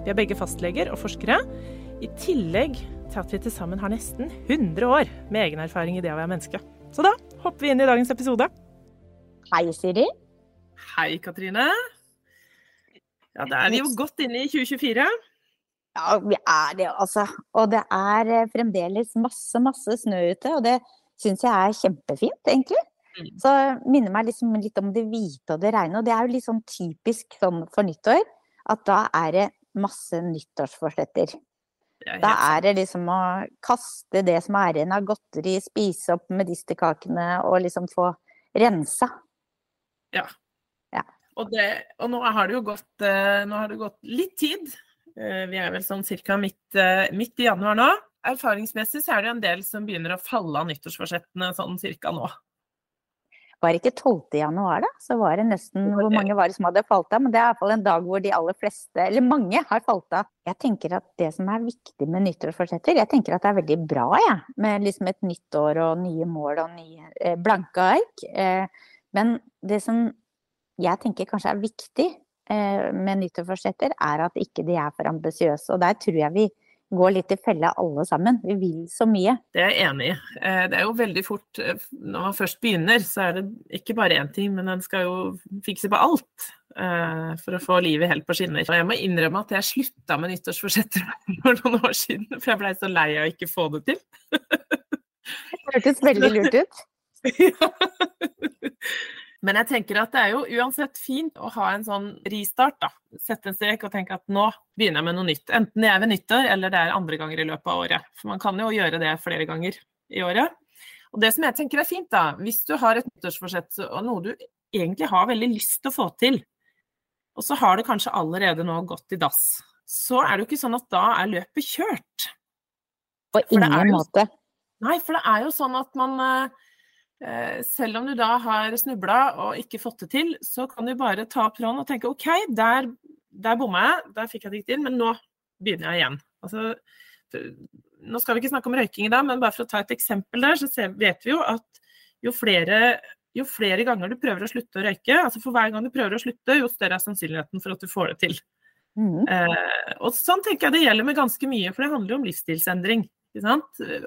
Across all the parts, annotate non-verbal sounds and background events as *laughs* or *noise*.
Vi er begge fastleger og forskere, i tillegg til at vi til sammen har nesten 100 år med egen erfaring i det å være menneske. Så da hopper vi inn i dagens episode. Hei, Siri. Hei, Katrine. Ja, da er vi jo godt inne i 2024. Ja, vi er det, altså. Og det er eh, fremdeles masse, masse snø ute, og det syns jeg er kjempefint, egentlig. Mm. Så minner meg liksom litt om det hvite og det reine, og det er jo litt sånn typisk sånn for nyttår, at da er det masse nyttårsforsetter. Det er Da er det liksom å kaste det som er igjen av godteri, spise opp medisterkakene og liksom få rensa. Og, det, og nå har gått, eh, nå har det gått litt tid. Eh, vi er vel sånn ca. Midt, eh, midt i januar nå. Erfaringsmessig så er det en del som begynner å falle av nyttårsforsettene sånn cirka nå. Var det ikke 12. januar, da? Så var det nesten Hvor mange var det som hadde falt av? Men det er iallfall en dag hvor de aller fleste, eller mange, har falt av. Jeg tenker at det som er viktig med nyttårsforsetter, jeg tenker at det er veldig bra, jeg. Med liksom et nytt år og nye mål og nye eh, blanke ark. Eh, men det som jeg tenker kanskje er viktig eh, med nyttårsforsetter, er at ikke de er for ambisiøse. Og der tror jeg vi går litt i fella alle sammen. Vi vil så mye. Det er jeg enig i. Eh, Det er jo veldig fort eh, Når man først begynner, så er det ikke bare én ting, men en skal jo fikse på alt eh, for å få livet helt på skinner. Og jeg må innrømme at jeg slutta med nyttårsforsetter *laughs* for noen år siden, for jeg blei så lei av ikke få det til. Det hørtes veldig lurt ut. *laughs* Men jeg tenker at det er jo uansett fint å ha en sånn restart, da. Sette en strek og tenke at nå begynner jeg med noe nytt. Enten det er ved nyttår, eller det er andre ganger i løpet av året. For man kan jo gjøre det flere ganger i året. Og det som jeg tenker er fint, da, hvis du har et nyttårsforsett og noe du egentlig har veldig lyst til å få til, og så har det kanskje allerede nå gått i dass, så er det jo ikke sånn at da er løpet kjørt. På ingen jo- måte. Nei, for det er jo sånn at man eh, Selv om du da har snubla og ikke fått det til, så kan du bare ta opp tråden og tenke OK, der, der bomma jeg, der fikk jeg det ikke til, men nå begynner jeg igjen. Altså, nå skal vi ikke snakke om røyking i dag, men bare for å ta et eksempel der, så vet vi jo at jo flere, jo flere ganger du prøver å slutte å røyke, altså for hver gang du prøver å slutte, jo større er sannsynligheten for at du får det til. Mm. Eh, og sånn tenker jeg det gjelder med ganske mye, for det handler jo om livsstilsendring.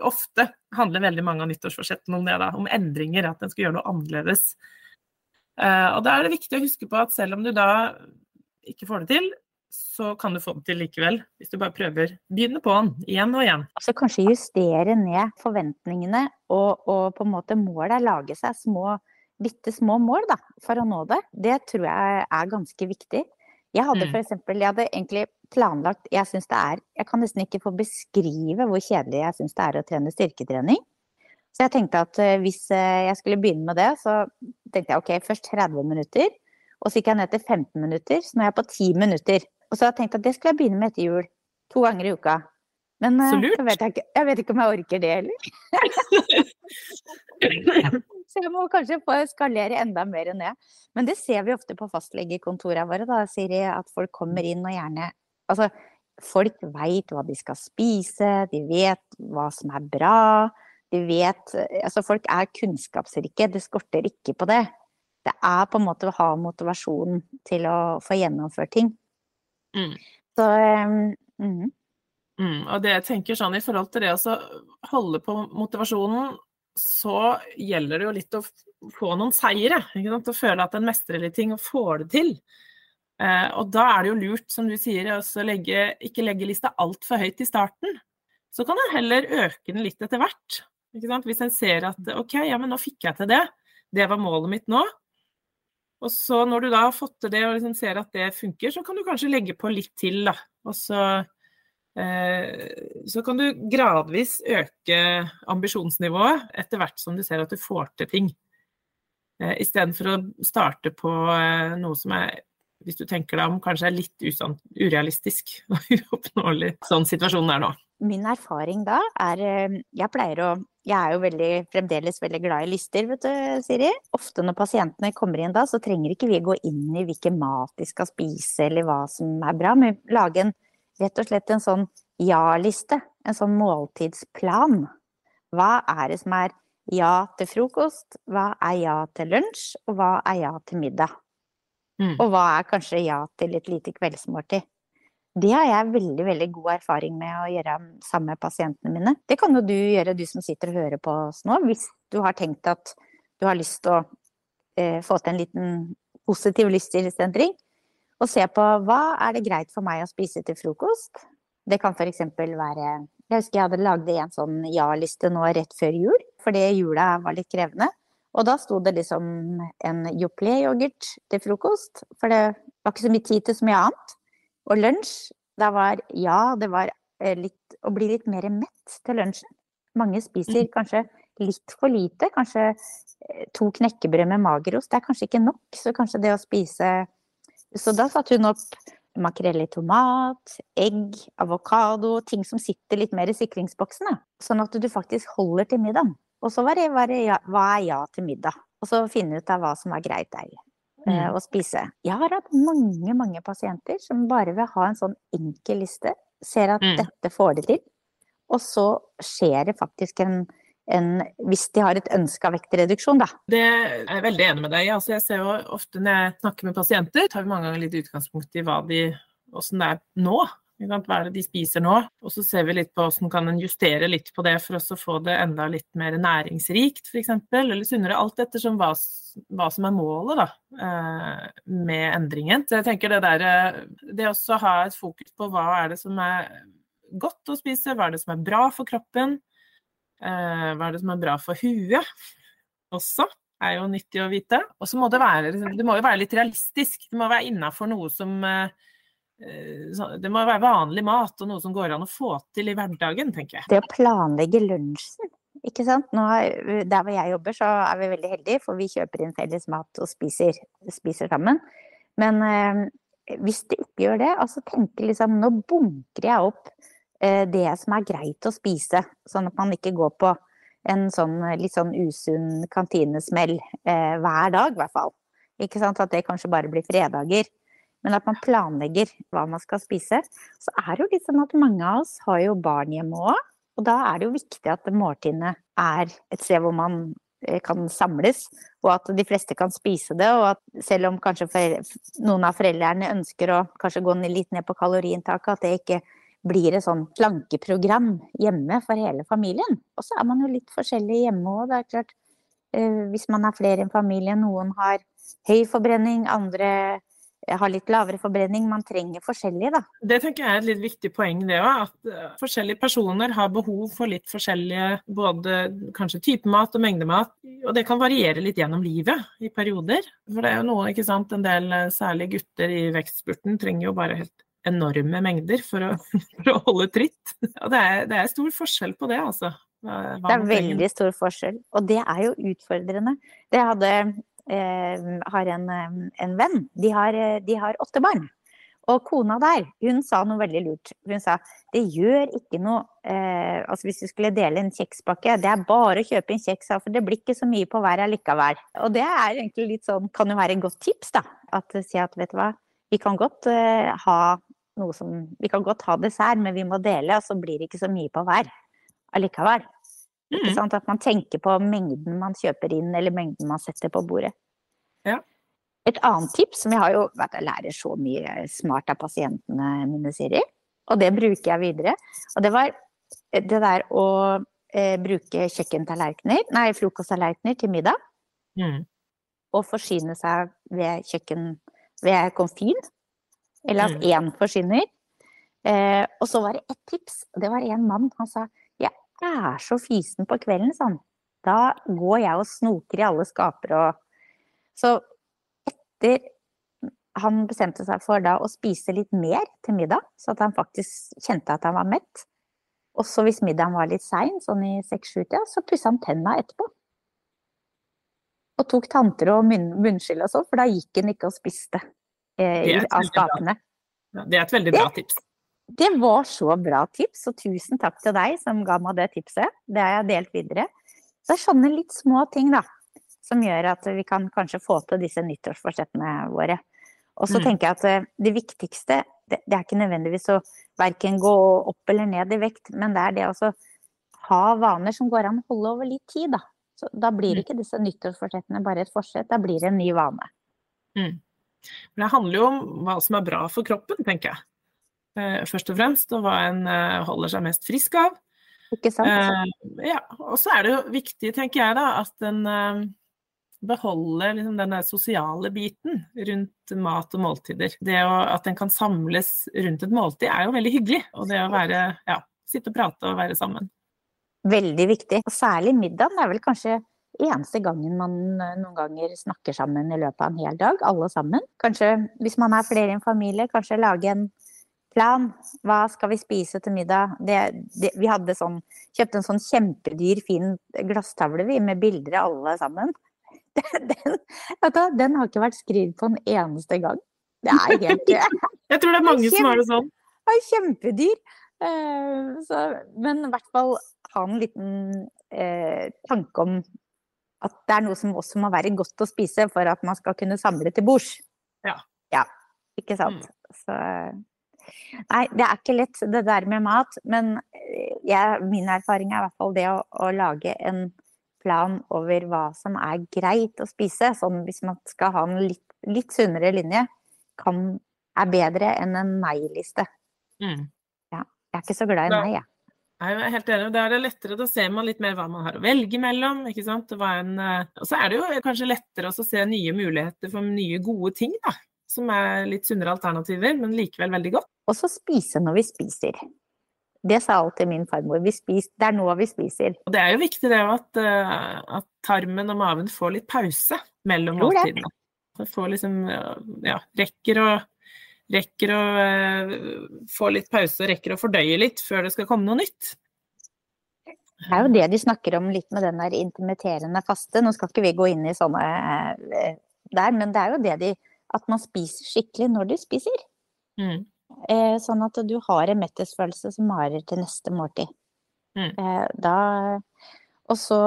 Ofte handler veldig mange av nyttårsforsettene om det, da, om endringer, at en skal gjøre noe annerledes. Uh, og da er det viktig å huske på at selv om du da ikke får det til, så kan du få det til likevel, hvis du bare prøver. Begynne på den, igjen og igjen. Altså kanskje justere ned forventningene, og, og på en måte målet er lage seg små, bitte små mål da, for å nå det. Det tror jeg er ganske viktig. Jeg hadde Mm. for eksempel, jeg hadde egentlig planlagt, jeg synes det er, jeg kan nesten ikke få beskrive hvor kjedelig jeg synes det er å trene styrketrening. Så jeg tenkte at eh, hvis eh, jeg skulle begynne med det, så tenkte jeg ok, først 30 minutter, og så gikk jeg ned til 15 minutter, så nå er jeg på 10 minutter. Og så har jeg tenkt at det skulle jeg begynne med etter jul, to ganger i uka. Men Så eh, lurt. så vet jeg, ikke, jeg vet ikke om jeg orker det heller. *laughs* *laughs* Så jeg må kanskje få skalere enda mer ned. Men det ser vi ofte på fastlegekontorene våre, da, Siri, at folk kommer inn og gjerne Altså, folk veit hva de skal spise, de vet hva som er bra. De vet Altså, folk er kunnskapsrike, det skorter ikke på det. Det er på en måte å ha motivasjon til å få gjennomført ting. Mm. Så um, mm. Mm, og det jeg tenker sånn i forhold til det å holde på motivasjonen, så gjelder det jo litt å få noen seire. Ikke sant? Å føle at en mestrer litt ting og får det til. Eh, og da er det jo lurt, som du sier, å ikke legge lista altfor høyt i starten. Så kan en heller øke den litt etter hvert. Hvis en ser at OK, ja, men nå fikk jeg til det. Det var målet mitt nå. Og så når du da har fått til det og liksom ser at det funker, så kan du kanskje legge på litt til, da. Og så, så kan du gradvis øke ambisjonsnivået etter hvert som du ser at du får til ting. Eh, Istedenfor å starte på eh, noe som er hvis du tenker deg om, kanskje er litt usann, urealistisk *laughs* og uoppnåelig sånn situasjonen er nå. Min erfaring da er eh, Jeg pleier å Jeg er jo veldig, fremdeles veldig glad i lister, vet du, Siri. Ofte når pasientene kommer inn da, så trenger ikke vi gå inn i hvilken mat de skal spise eller hva som er bra, men lage en, rett og slett en sånn ja-liste. En sånn måltidsplan. Hva er det som er ja til frokost, hva er ja til lunsj, og hva er ja til middag? Mm. Og hva er kanskje ja til et lite kveldsmåltid? Det har jeg veldig veldig god erfaring med å gjøre sammen med pasientene mine. Det kan jo du gjøre, du som sitter og hører på oss nå, hvis du har tenkt at du har lyst til å eh, få til en liten positiv livsstilsendring. Og se på hva er det greit for meg å spise til frokost. Det kan f.eks. være Jeg husker jeg hadde lagd en sånn ja-liste nå rett før jul, fordi jula var litt krevende. Og da sto det liksom en Yoplait-yoghurt til frokost, for det var ikke så mye tid til så mye annet. Og lunsj, da var ja, det var eh, litt å bli litt mer mett til lunsjen. Mange spiser mm. kanskje litt for lite. Kanskje eh, to knekkebrød med magerost. Det er kanskje ikke nok. Så kanskje det å spise Så da satte hun opp makrell i tomat, egg, avokado, ting som sitter litt mer i sikringsboksen. Sånn at du faktisk holder til middagen. Og så var det, var det ja, hva er ja til middag? Og så finne ut av hva som er greit der. Eh, mm. å spise. Jeg har hatt mange, mange pasienter som bare vil ha en sånn enkel liste. Ser at mm. dette får de til. Og så skjer det faktisk en, en hvis de har et ønska vektreduksjon, da. Det er jeg veldig enig med deg i. Altså, jeg ser jo ofte når jeg snakker med pasienter, tar vi mange ganger litt utgangspunkt i hva de, åssen det er nå. Hva er det de spiser nå? Og så ser vi litt på hvordan kan en justere litt på det for å få det enda litt mer næringsrikt, f.eks. Eller sunnere. Alt ettersom hva, hva som er målet da, eh, med endringen. Så jeg tenker det der eh, Det også ha et fokus på hva er det som er godt å spise, hva er det som er bra for kroppen, hva er det som er bra for huet også er jo nyttig å vite. Og så må det være, liksom, det må jo være litt realistisk. Det må være innafor noe som Eh, det må være vanlig mat og noe som går an å få til i hverdagen, tenker jeg. Det å planlegge lunsjen, ikke sant. Nå, der hvor jeg jobber så er vi veldig heldige, for vi kjøper inn felles mat og spiser, spiser sammen. Men eh, hvis du ikke gjør det, altså tenker liksom nå bunker jeg opp eh, det som er greit å spise, sånn at man ikke går på en sånn litt sånn usunn kantinesmell eh, hver dag, i hvert fall. Ikke sant? At det kanskje bare blir fredager men at man planlegger hva man skal spise. Så er det jo litt sånn at mange av oss har jo barn hjemme òg. Og da er det jo viktig at måltidene er et sted hvor man eh, kan samles, og at de fleste kan spise det. Og at selv om kanskje noen av foreldrene ønsker å kanskje gå litt ned på kaloriinntaket, at det ikke blir et sånn slankeprogram hjemme for hele familien. Og så er man jo litt forskjellig hjemme òg. Det er klart, eh, hvis man er flere i en familie, noen har høy forbrenning, andre har litt lavere forbrenning. Man trenger forskjellig, da. Det tenker jeg er et litt viktig poeng, det òg. At eh, forskjellige personer har behov for litt forskjellige både kanskje type mat og mengde mat. Og det kan variere litt gjennom livet i perioder. For det er jo noe, ikke sant, en del eh, særlig gutter i vekstspurten trenger jo bare helt enorme mengder for å, *laughs* for å holde tritt. Og det er, det er, stor forskjell på det, altså. det er veldig stor forskjell, og det er jo utfordrende. Jeg hadde Eh, har en, en venn. De har, de har, åtte barn. Og kona der, hun sa noe veldig lurt. Hun sa det gjør ikke noe eh, Altså hvis du skulle dele en kjekspakke, det er bare å kjøpe en kjeks, for det blir ikke så mye på hver allikevel. Og det er egentlig litt sånn, kan jo være et godt tips, da. At si at vet du hva, vi kan godt eh, ha noe som Vi kan godt ha dessert, men vi må dele, og så blir det ikke så mye på hver allikevel. Mm. At man tenker på mengden man kjøper inn, eller mengden man setter på bordet. Ja. Et annet tips, som jeg har jo vært jeg lærer så mye smart av pasientene mine, Siri, og det bruker jeg videre. Og det var det der å eh, bruke kjøkkentallerkener, nei, frokosttallerkener til middag. Mm. Og forsyne seg ved kjøkken ved komfyr Eller at Mm. én forsvinner. Eh, og så var det ett tips. Det var en mann. Han sa jeg er så fysen på kvelden, sa han. Da går jeg og snoker i alle skaper og Så etter han bestemte seg for da å spise litt mer til middag, så at han faktisk kjente at han var mett. Også hvis middagen var litt sein, sånn i seks-sju-tida, så pussa han tenna etterpå. Og tok tanter og munn, munnskyld og sånn, for da gikk han ikke og spiste av skapene. bra. Det er et veldig bra tips. Det var så bra tips, og tusen takk til deg som ga meg det tipset. Det har jeg delt videre. Det er sånne litt små ting, da, som gjør at vi kan kanskje få til disse nyttårsforsettene våre. Og så Mm. tenker jeg at eh, det viktigste, det, det er ikke nødvendigvis å verken gå opp eller ned i vekt, men det er det å ha vaner som går an å holde over litt tid, da. Så da blir Mm. ikke disse nyttårsforsettene bare et forsett, da blir det en ny vane. Mm. Men det handler jo om hva som er bra for kroppen, tenker jeg. Eh, først og fremst, og hva en eh, holder seg mest frisk av. Ikke sant? Eh, ja, og så er det jo viktig, tenker jeg, da, at en eh, beholder liksom den sosiale biten rundt mat og måltider. Det å, at en kan samles rundt et måltid er jo veldig hyggelig. Og det å være, ja, sitte og prate og være sammen. Veldig viktig. Og særlig middagen er vel kanskje eneste gangen man eh, noen ganger snakker sammen i løpet av en hel dag, alle sammen. Kanskje hvis man er flere i en familie, kanskje lage en plan. Hva skal vi spise til middag? Det, det, vi hadde sånn, kjøpte en sånn kjempedyr, fin glasstavle vi, med bilder av alle sammen. *laughs* Den, den, den har ikke vært skrevet på en eneste gang. Det er helt det *laughs* Jeg tror det er mange som har det sånn. er kjempedyr. Eh, så, men i hvert fall ha en liten eh, tanke om at det er noe som også må være godt å spise for at man skal kunne samle til bords. Ja. Ja, ikke sant. Så Nei, det er ikke lett det der med mat, men eh, jeg, min erfaring er i hvert fall det å, å lage en plan over hva som er greit å spise. Sånn hvis man skal ha en litt, litt sunnere linje, kan, er bedre enn en nei-liste. Mm. Jeg er ikke så glad i nei, jeg. Jeg er helt enig. Da er det lettere, da ser man litt mer hva man har å velge mellom. ikke sant? Det en, eh, og så er det jo kanskje lettere å se nye muligheter for nye gode ting, da. Som er litt sunnere alternativer, men likevel veldig godt. Og så spise når vi spiser. Det sa alltid min farmor. Det er nå vi spiser. Og det er jo viktig det at, eh, at tarmen og maven får litt pause mellom måltidene. Får liksom, ja, rekker å, rekker å eh, få litt pause og rekker å fordøye litt før det skal komme noe nytt. Det er jo det de snakker om litt med den der intermitterende faste. Nå skal ikke vi gå inn i sånne eh, der, men det er jo det de At man spiser skikkelig når du spiser. Mm. Eh, sånn at du har en metthetsfølelse som varer til neste måltid. Mm. Da Og så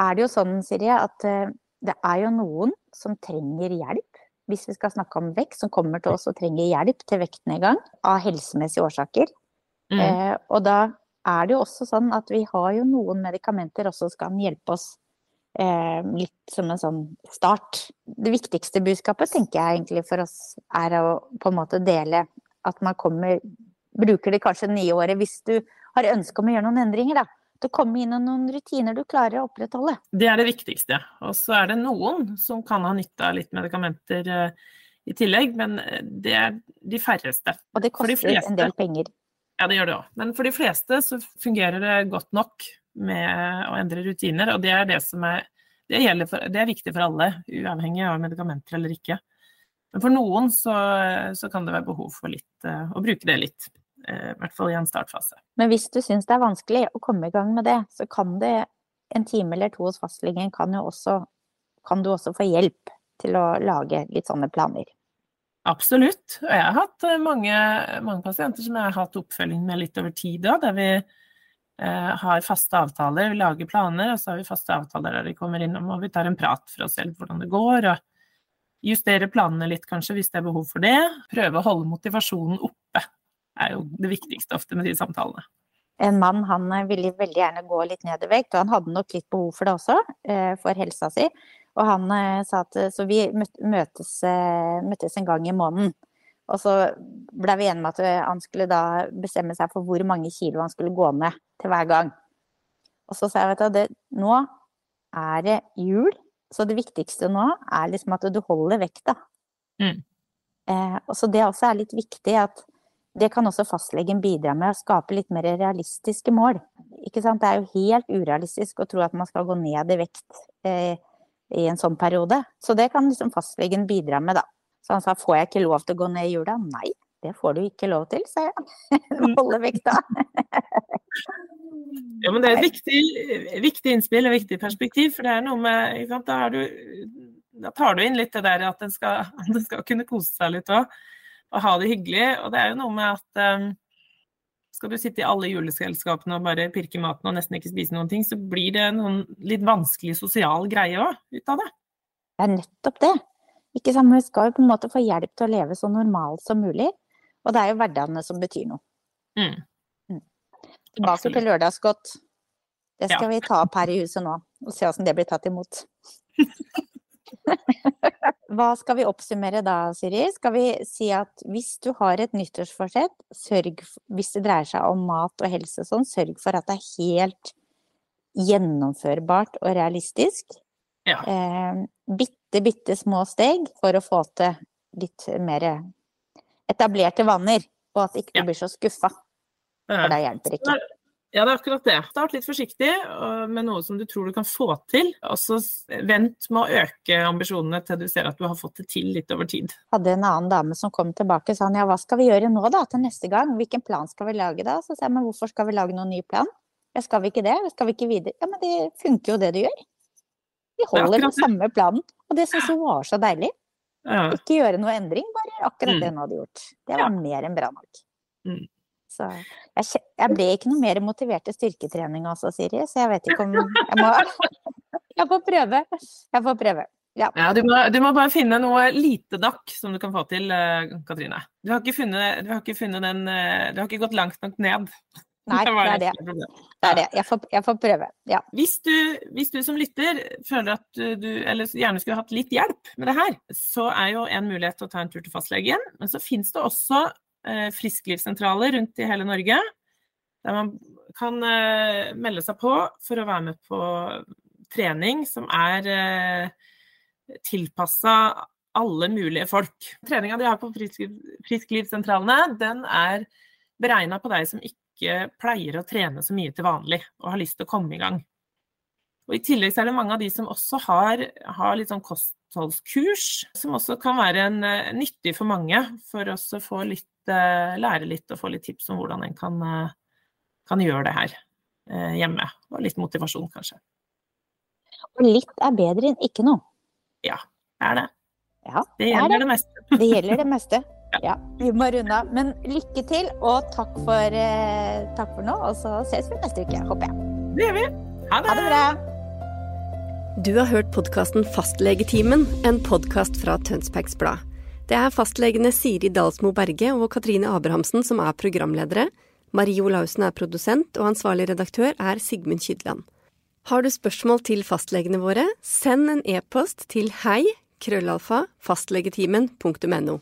er det jo sånn, Siri, at det er jo noen som trenger hjelp. Hvis vi skal snakke om vekt, som kommer til oss og trenger hjelp til vektnedgang av helsemessige årsaker. Mm. Eh, og da er det jo også sånn at vi har jo noen medikamenter også som kan hjelpe oss eh, litt som en sånn start. Det viktigste budskapet tenker jeg egentlig for oss er å på en måte dele at man kommer Bruker det kanskje nye året hvis du har ønske om å gjøre noen endringer, da. Å komme inn i noen rutiner du klarer å opprettholde. Det er det viktigste. Og så er det noen som kan ha nytte av litt medikamenter eh, i tillegg, men eh, det er de færreste. Og det koster de en del penger. Ja, det gjør det òg. Men for de fleste så fungerer det godt nok med å endre rutiner, og det er det som er det, for, det er viktig for alle, uavhengig av medikamenter eller ikke. Men for noen så, så kan det være behov for litt, eh, å bruke det litt. Eh, I hvert fall i en startfase. Men hvis du syns det er vanskelig å komme i gang med det, så kan det en time eller to hos fastlegen kan også kan du også få hjelp til å lage litt sånne planer. Absolutt. Og jeg har hatt eh, mange, mange pasienter som jeg har hatt oppfølging med litt over tid, da, der vi eh, har faste avtaler, vi lager planer, og så har vi faste avtaler der de kommer innom og vi tar en prat for oss selv hvordan det går. og Justere planene litt kanskje hvis det er behov for det. Prøve å holde motivasjonen oppe er jo det viktigste ofte med de samtalene. En mann han eh, ville veldig gjerne gå litt ned i vekt, og han hadde nok litt behov for det også, eh, for helsa si. Og han eh, sa at Så vi møt- møtes, møttes en gang i måneden. Og så ble vi enige med at han skulle da bestemme seg for hvor mange kilo han skulle gå ned til hver gang. Og så sa jeg vet du, det, nå er det jul, så det viktigste nå er liksom at du holder vekta. Mm. Eh, og så det også er litt viktig at det kan også fastlegen bidra med å skape litt mer realistiske mål. Ikke sant? Det er jo helt urealistisk å tro at man skal gå ned i vekt eh, i en sånn periode. Så det kan liksom fastlegen bidra med, da. Så han sa får jeg ikke lov til å gå ned i jula? Nei, det får du ikke lov til, sa jeg. *laughs* Holde vekta. Ja, men det er et viktig, viktig innspill og viktig perspektiv. For det er noe med ikke sant, da, du, da, tar du inn litt det der at en skal, *laughs* skal, kunne kose seg litt òg. Og ha det hyggelig. Og det er jo noe med at um, skal du sitte i alle juleselskapene og bare pirke maten og nesten ikke spise noen ting, så blir det noen litt vanskelig sosial greie òg ut av det. Det er nettopp det. Ikke sant? Vi skal jo på en måte få hjelp til å leve så normalt som mulig. Og det er jo hverdagene som betyr noe. Mm. Mm. Tilbake til lørdagsgodt. Det skal Ja. vi ta opp her i huset nå, og se åssen det blir tatt imot. *laughs* *laughs* Hva skal vi oppsummere da, Siri? Skal vi si at hvis du har et nyttårsforsett, sørg hvis det dreier seg om mat og helse og sånn, sørg for at det er helt gjennomførbart og realistisk. Ja. Eh, bitte, bitte små steg for å få til litt mer etablerte vaner, og at ikke du ikke blir så skuffa, for det hjelper ikke. Ja, det er akkurat det. Start litt forsiktig med noe som du tror du kan få til. Og så vent med å øke ambisjonene til du ser at du har fått det til litt over tid. hadde en annen dame som kom tilbake og sa ja, hva skal vi gjøre nå da, til neste gang? Hvilken plan skal vi lage da? Så sa jeg, men hvorfor skal vi lage noen ny plan? Ja, skal vi ikke det? Skal vi ikke videre? Ja, men det funker jo det du gjør. Vi holder den samme planen. Og det synes hun var så deilig. Ja. Ikke gjøre noe endring, bare gjøre akkurat Mm. det hun hadde gjort. Det var mer enn bra nok. Så jeg, jeg ble ikke noe mer motivert til styrketrening også, Siri, så jeg vet ikke om Jeg må *laughs* Jeg får prøve. Jeg får prøve. Ja. Ja, du, må, du må bare finne noe lite nok som du kan få til, eh, Katrine. Du har ikke funnet, du har ikke funnet den eh, Du har ikke gått langt nok ned. *laughs* Nei, *laughs* det er det. Det er det. Jeg får, jeg får prøve. Ja. Hvis du, hvis du som lytter føler at du, eller gjerne skulle hatt litt hjelp med det her, så er jo en mulighet å ta en tur til fastlegen. Men så finnes det også frisklivssentraler rundt i hele Norge, der man kan eh, melde seg på for å være med på trening som er eh, tilpassa alle mulige folk. Treninga de har på frisklivssentralene, den er beregna på deg som ikke pleier å trene så mye til vanlig, og har lyst til å komme i gang. Og I tillegg er det mange av de som også har, har litt sånn kostholdskurs, som også kan være en, eh, nyttig for mange, for å få litt, eh, lære litt og få litt tips om hvordan en kan, eh, kan gjøre det her hjemme. Og litt motivasjon, kanskje. Og litt er bedre enn ikke noe. Ja, det er det. Ja, Det er gjelder det meste. *laughs* Det gjelder det meste. Ja, vi må runde av. Men lykke til, og takk for, takk for nå. Og så ses vi neste uke, håper jeg. Det gjør vi. Ha det! Ha det bra! Du har hørt podkasten Fastlegetimen, en podkast fra Tønsbergs Blad. Det er fastlegene Siri Dalsmo Berge og Katrine Abrahamsen som er programledere. Marie Olaussen er produsent, og ansvarlig redaktør er Sigmund Kydland. Har du spørsmål til fastlegene våre, send en e-post til hei krøllalfa fastlegetimen.no.